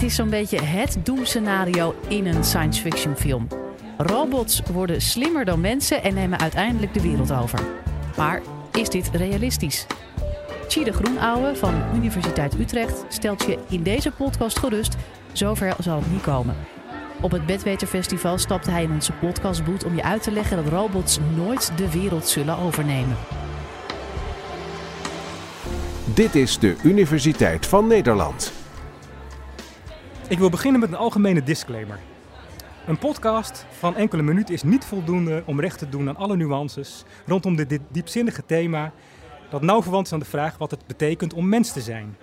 Het is zo'n beetje het doemscenario in een science fiction film. Robots worden slimmer dan mensen en nemen uiteindelijk de wereld over. Maar is dit realistisch? Tjie Groenouwe van Universiteit Utrecht stelt je in deze podcast gerust. Zover zal het niet komen. Op het Bedweterfestival stapte hij in onze podcastboot om je uit te leggen dat robots nooit de wereld zullen overnemen. Dit is de Universiteit van Nederland. Ik wil beginnen met een algemene disclaimer. Een podcast van enkele minuten is niet voldoende om recht te doen aan alle nuances rondom dit diepzinnige thema dat nauw verwant is aan de vraag wat het betekent om mens te zijn.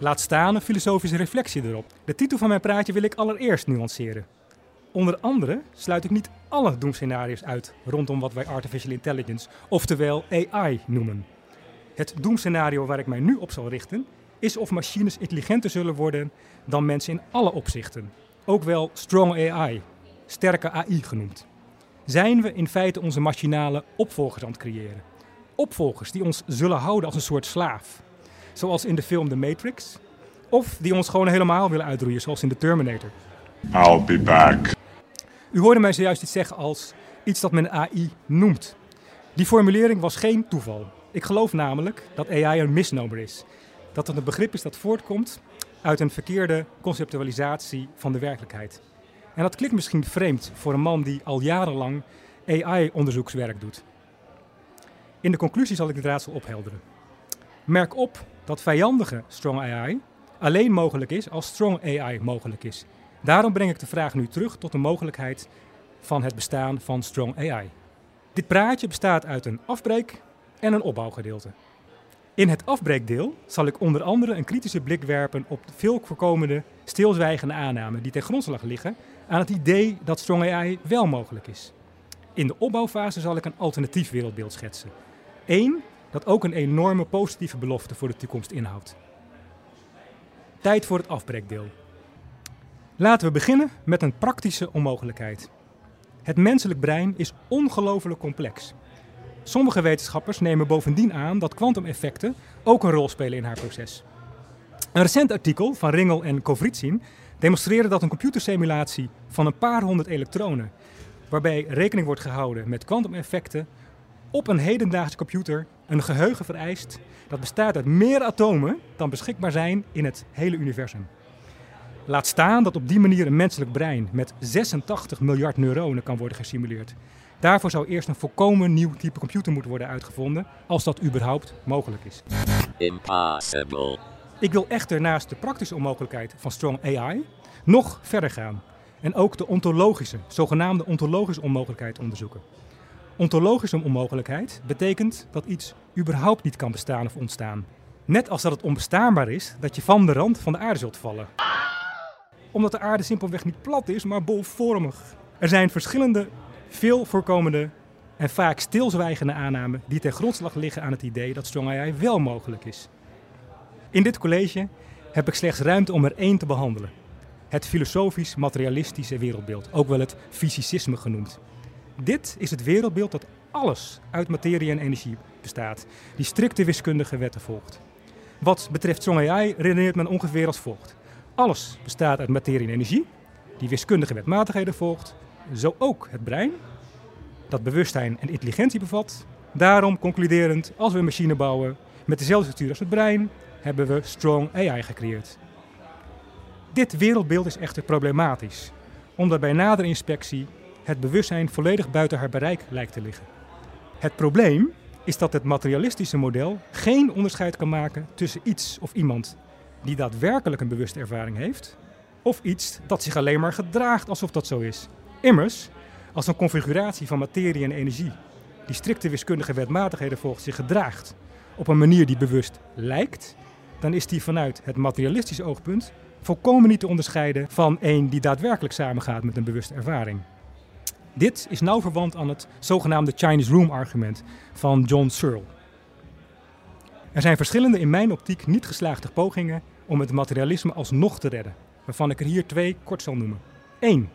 Laat staan een filosofische reflectie erop. De titel van mijn praatje wil ik allereerst nuanceren. Onder andere sluit ik niet alle doemscenario's uit rondom wat wij artificial intelligence, oftewel AI, noemen. Het doemscenario waar ik mij nu op zal richten is of machines intelligenter zullen worden dan mensen in alle opzichten. Ook wel strong AI, sterke AI genoemd. Zijn we in feite onze machinale opvolgers aan het creëren? Opvolgers die ons zullen houden als een soort slaaf, zoals in de film The Matrix, of die ons gewoon helemaal willen uitroeien, zoals in The Terminator. I'll be back. U hoorde mij zojuist iets zeggen als iets dat men AI noemt. Die formulering was geen toeval. Ik geloof namelijk dat AI een misnomer is. Dat het een begrip is dat voortkomt uit een verkeerde conceptualisatie van de werkelijkheid. En dat klinkt misschien vreemd voor een man die al jarenlang AI-onderzoekswerk doet. In de conclusie zal ik dit raadsel ophelderen. Merk op dat vijandige strong AI alleen mogelijk is als strong AI mogelijk is. Daarom breng ik de vraag nu terug tot de mogelijkheid van het bestaan van strong AI. Dit praatje bestaat uit een afbreek en een opbouwgedeelte. In het afbreekdeel zal ik onder andere een kritische blik werpen op veel voorkomende stilzwijgende aannamen die ten grondslag liggen aan het idee dat strong AI wel mogelijk is. In de opbouwfase zal ik een alternatief wereldbeeld schetsen. Eén dat ook een enorme positieve belofte voor de toekomst inhoudt. Tijd voor het afbreekdeel. Laten we beginnen met een praktische onmogelijkheid. Het menselijk brein is ongelooflijk complex. Sommige wetenschappers nemen bovendien aan dat kwantumeffecten ook een rol spelen in haar proces. Een recent artikel van Ringel en Kovritsin demonstreerde dat een computersimulatie van een paar honderd elektronen, waarbij rekening wordt gehouden met kwantumeffecten, op een hedendaagse computer een geheugen vereist dat bestaat uit meer atomen dan beschikbaar zijn in het hele universum. Laat staan dat op die manier een menselijk brein met 86 miljard neuronen kan worden gesimuleerd. Daarvoor zou eerst een volkomen nieuw type computer moeten worden uitgevonden, als dat überhaupt mogelijk is. Impossible. Ik wil echter naast de praktische onmogelijkheid van strong AI nog verder gaan en ook de ontologische, zogenaamde ontologische onmogelijkheid onderzoeken. Ontologische onmogelijkheid betekent dat iets überhaupt niet kan bestaan of ontstaan. Net als dat het onbestaanbaar is dat je van de rand van de aarde zult vallen. Omdat de aarde simpelweg niet plat is, maar bolvormig. Er zijn verschillende, veel voorkomende en vaak stilzwijgende aannamen die ten grondslag liggen aan het idee dat strong AI wel mogelijk is. In dit college heb ik slechts ruimte om er één te behandelen. Het filosofisch-materialistische wereldbeeld, ook wel het fysicisme genoemd. Dit is het wereldbeeld dat alles uit materie en energie bestaat, die strikte wiskundige wetten volgt. Wat betreft strong AI redeneert men ongeveer als volgt. Alles bestaat uit materie en energie, die wiskundige wetmatigheden volgt, zo ook het brein, dat bewustzijn en intelligentie bevat. Daarom concluderend, als we een machine bouwen met dezelfde structuur als het brein, hebben we strong AI gecreëerd. Dit wereldbeeld is echter problematisch, omdat bij nadere inspectie het bewustzijn volledig buiten haar bereik lijkt te liggen. Het probleem is dat het materialistische model geen onderscheid kan maken tussen iets of iemand die daadwerkelijk een bewuste ervaring heeft, of iets dat zich alleen maar gedraagt alsof dat zo is. Immers, als een configuratie van materie en energie, die strikte wiskundige wetmatigheden volgt, zich gedraagt op een manier die bewust lijkt, dan is die vanuit het materialistische oogpunt volkomen niet te onderscheiden van een die daadwerkelijk samengaat met een bewuste ervaring. Dit is nauw verwant aan het zogenaamde Chinese Room argument van John Searle. Er zijn verschillende in mijn optiek niet geslaagde pogingen om het materialisme alsnog te redden, waarvan ik er hier twee kort zal noemen. 1.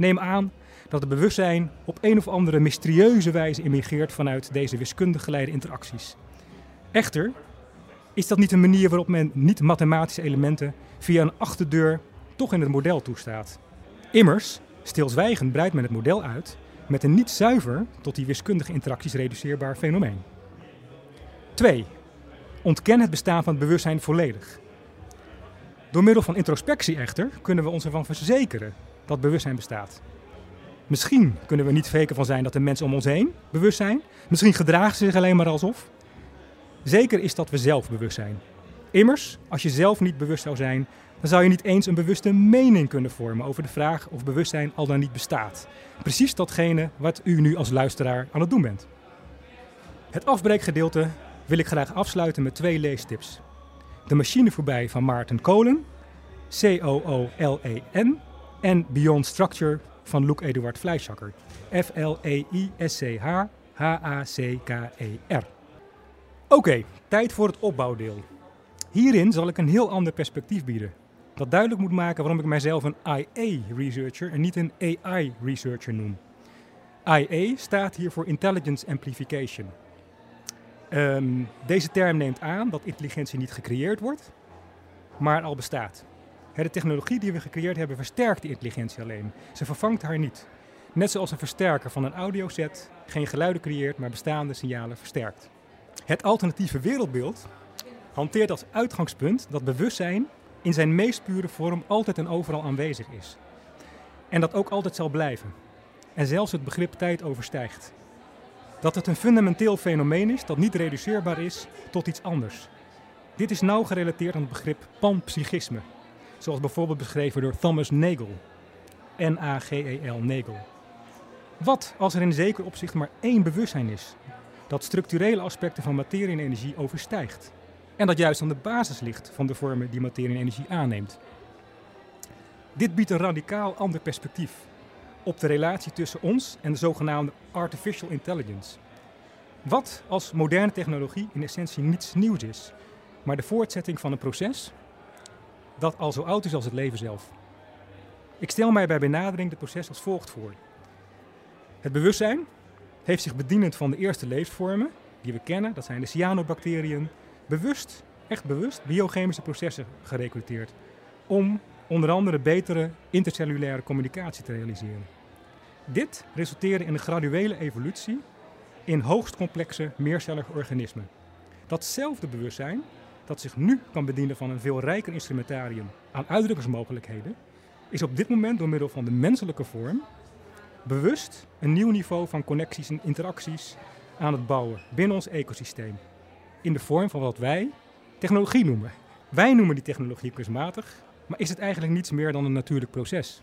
Neem aan dat het bewustzijn op een of andere mysterieuze wijze immigreert vanuit deze wiskundig geleide interacties. Echter is dat niet een manier waarop men niet-mathematische elementen via een achterdeur toch in het model toestaat. Immers, stilzwijgend breidt men het model uit met een niet zuiver tot die wiskundige interacties reduceerbaar fenomeen. 2. Ontken het bestaan van het bewustzijn volledig. Door middel van introspectie echter kunnen we ons ervan verzekeren dat bewustzijn bestaat. Misschien kunnen we niet zeker van zijn dat de mensen om ons heen bewust zijn. Misschien gedragen ze zich alleen maar alsof. Zeker is dat we zelf bewust zijn. Immers, als je zelf niet bewust zou zijn, dan zou je niet eens een bewuste mening kunnen vormen over de vraag of bewustzijn al dan niet bestaat. Precies datgene wat u nu als luisteraar aan het doen bent. Het afbreekgedeelte wil ik graag afsluiten met twee leestips. De machine voorbij van Maarten Kolen, C-O-O-L-E-N, en Beyond Structure van Luc Eduard Fleischakker, F-L-E-I-S-C-H-H-A-C-K-E-R. Oké, tijd voor het opbouwdeel. Hierin zal ik een heel ander perspectief bieden. Dat duidelijk moet maken waarom ik mijzelf een IA-researcher en niet een AI-researcher noem. IA staat hier voor Intelligence Amplification. Ehm, deze term neemt aan dat intelligentie niet gecreëerd wordt, maar al bestaat. De technologie die we gecreëerd hebben versterkt die intelligentie alleen. Ze vervangt haar niet. Net zoals een versterker van een audioset geen geluiden creëert, maar bestaande signalen versterkt. Het alternatieve wereldbeeld hanteert als uitgangspunt dat bewustzijn in zijn meest pure vorm altijd en overal aanwezig is. En dat ook altijd zal blijven. En zelfs het begrip tijd overstijgt. Dat het een fundamenteel fenomeen is dat niet reduceerbaar is tot iets anders. Dit is nauw gerelateerd aan het begrip panpsychisme, zoals bijvoorbeeld beschreven door Thomas Nagel. N-A-G-E-L, Nagel. Wat als er in zeker opzicht maar één bewustzijn is, dat structurele aspecten van materie en energie overstijgt? En dat juist aan de basis ligt van de vormen die materie en energie aanneemt. Dit biedt een radicaal ander perspectief op de relatie tussen ons en de zogenaamde artificial intelligence. Wat als moderne technologie in essentie niets nieuws is, maar de voortzetting van een proces dat al zo oud is als het leven zelf. Ik stel mij bij benadering dit proces als volgt voor. Het bewustzijn heeft zich bedienend van de eerste levensvormen die we kennen, dat zijn de cyanobacteriën, bewust, echt bewust, biochemische processen gerecruiteerd. Om onder andere betere intercellulaire communicatie te realiseren. Dit resulteerde in een graduele evolutie in hoogst complexe meercellige organismen. Datzelfde bewustzijn, dat zich nu kan bedienen van een veel rijker instrumentarium aan uitdrukkingsmogelijkheden, is op dit moment door middel van de menselijke vorm bewust een nieuw niveau van connecties en interacties aan het bouwen binnen ons ecosysteem in de vorm van wat wij technologie noemen. Wij noemen die technologie kunstmatig, maar is het eigenlijk niets meer dan een natuurlijk proces.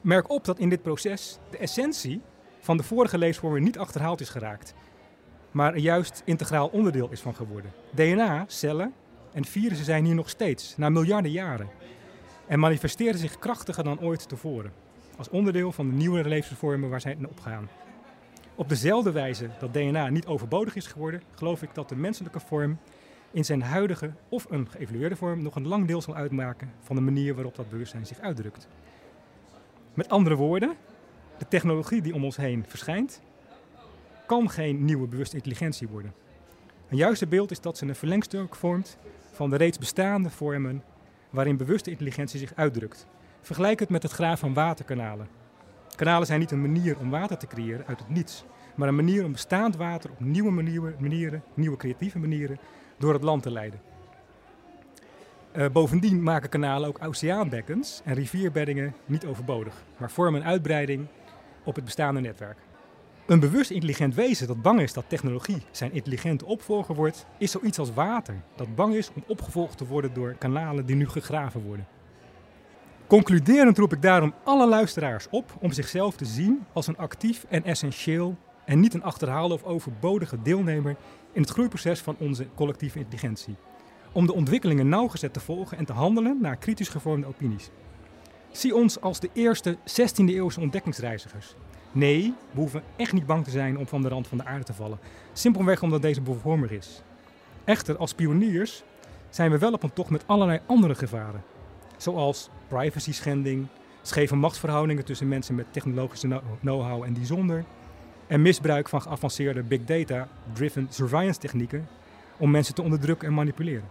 Merk op dat in dit proces de essentie van de vorige levensvormen niet achterhaald is geraakt, maar er juist integraal onderdeel is van geworden. DNA, cellen en virussen zijn hier nog steeds, na miljarden jaren, en manifesteren zich krachtiger dan ooit tevoren, als onderdeel van de nieuwe levensvormen waar zij in opgaan. Op dezelfde wijze dat DNA niet overbodig is geworden, geloof ik dat de menselijke vorm in zijn huidige of een geëvalueerde vorm nog een lang deel zal uitmaken van de manier waarop dat bewustzijn zich uitdrukt. Met andere woorden, de technologie die om ons heen verschijnt, kan geen nieuwe bewuste intelligentie worden. Een juiste beeld is dat ze een verlengstuk vormt van de reeds bestaande vormen waarin bewuste intelligentie zich uitdrukt. Vergelijk het met het graven van waterkanalen. Kanalen zijn niet een manier om water te creëren uit het niets, maar een manier om bestaand water op nieuwe manieren, manieren nieuwe creatieve manieren, door het land te leiden. Uh, bovendien maken kanalen ook oceaanbekkens en rivierbeddingen niet overbodig, maar vormen een uitbreiding op het bestaande netwerk. Een bewust intelligent wezen dat bang is dat technologie zijn intelligente opvolger wordt, is zoiets als water dat bang is om opgevolgd te worden door kanalen die nu gegraven worden. Concluderend roep ik daarom alle luisteraars op om zichzelf te zien als een actief en essentieel en niet een achterhaalde of overbodige deelnemer in het groeiproces van onze collectieve intelligentie. Om de ontwikkelingen nauwgezet te volgen en te handelen naar kritisch gevormde opinies. Zie ons als de eerste 16e eeuwse ontdekkingsreizigers. Nee, we hoeven echt niet bang te zijn om van de rand van de aarde te vallen. Simpelweg omdat deze bevormer is. Echter, als pioniers zijn we wel op een tocht met allerlei andere gevaren. Zoals privacy schending, scheve machtsverhoudingen tussen mensen met technologische know-how en die zonder. En misbruik van geavanceerde big data-driven surveillance technieken om mensen te onderdrukken en manipuleren.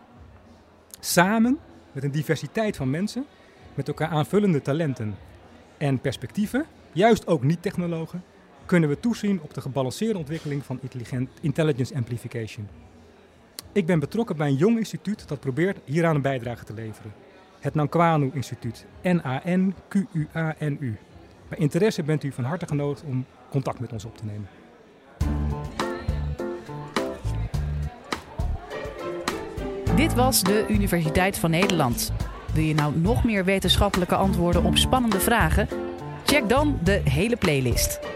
Samen met een diversiteit van mensen met elkaar aanvullende talenten en perspectieven, juist ook niet-technologen, kunnen we toezien op de gebalanceerde ontwikkeling van intelligence amplification. Ik ben betrokken bij een jong instituut dat probeert hieraan een bijdrage te leveren. Het Nankwanu Instituut, N-A-N-Q-U-A-N-U. Bij interesse bent u van harte genodigd om contact met ons op te nemen. Dit was de Universiteit van Nederland. Wil je nou nog meer wetenschappelijke antwoorden op spannende vragen? Check dan de hele playlist.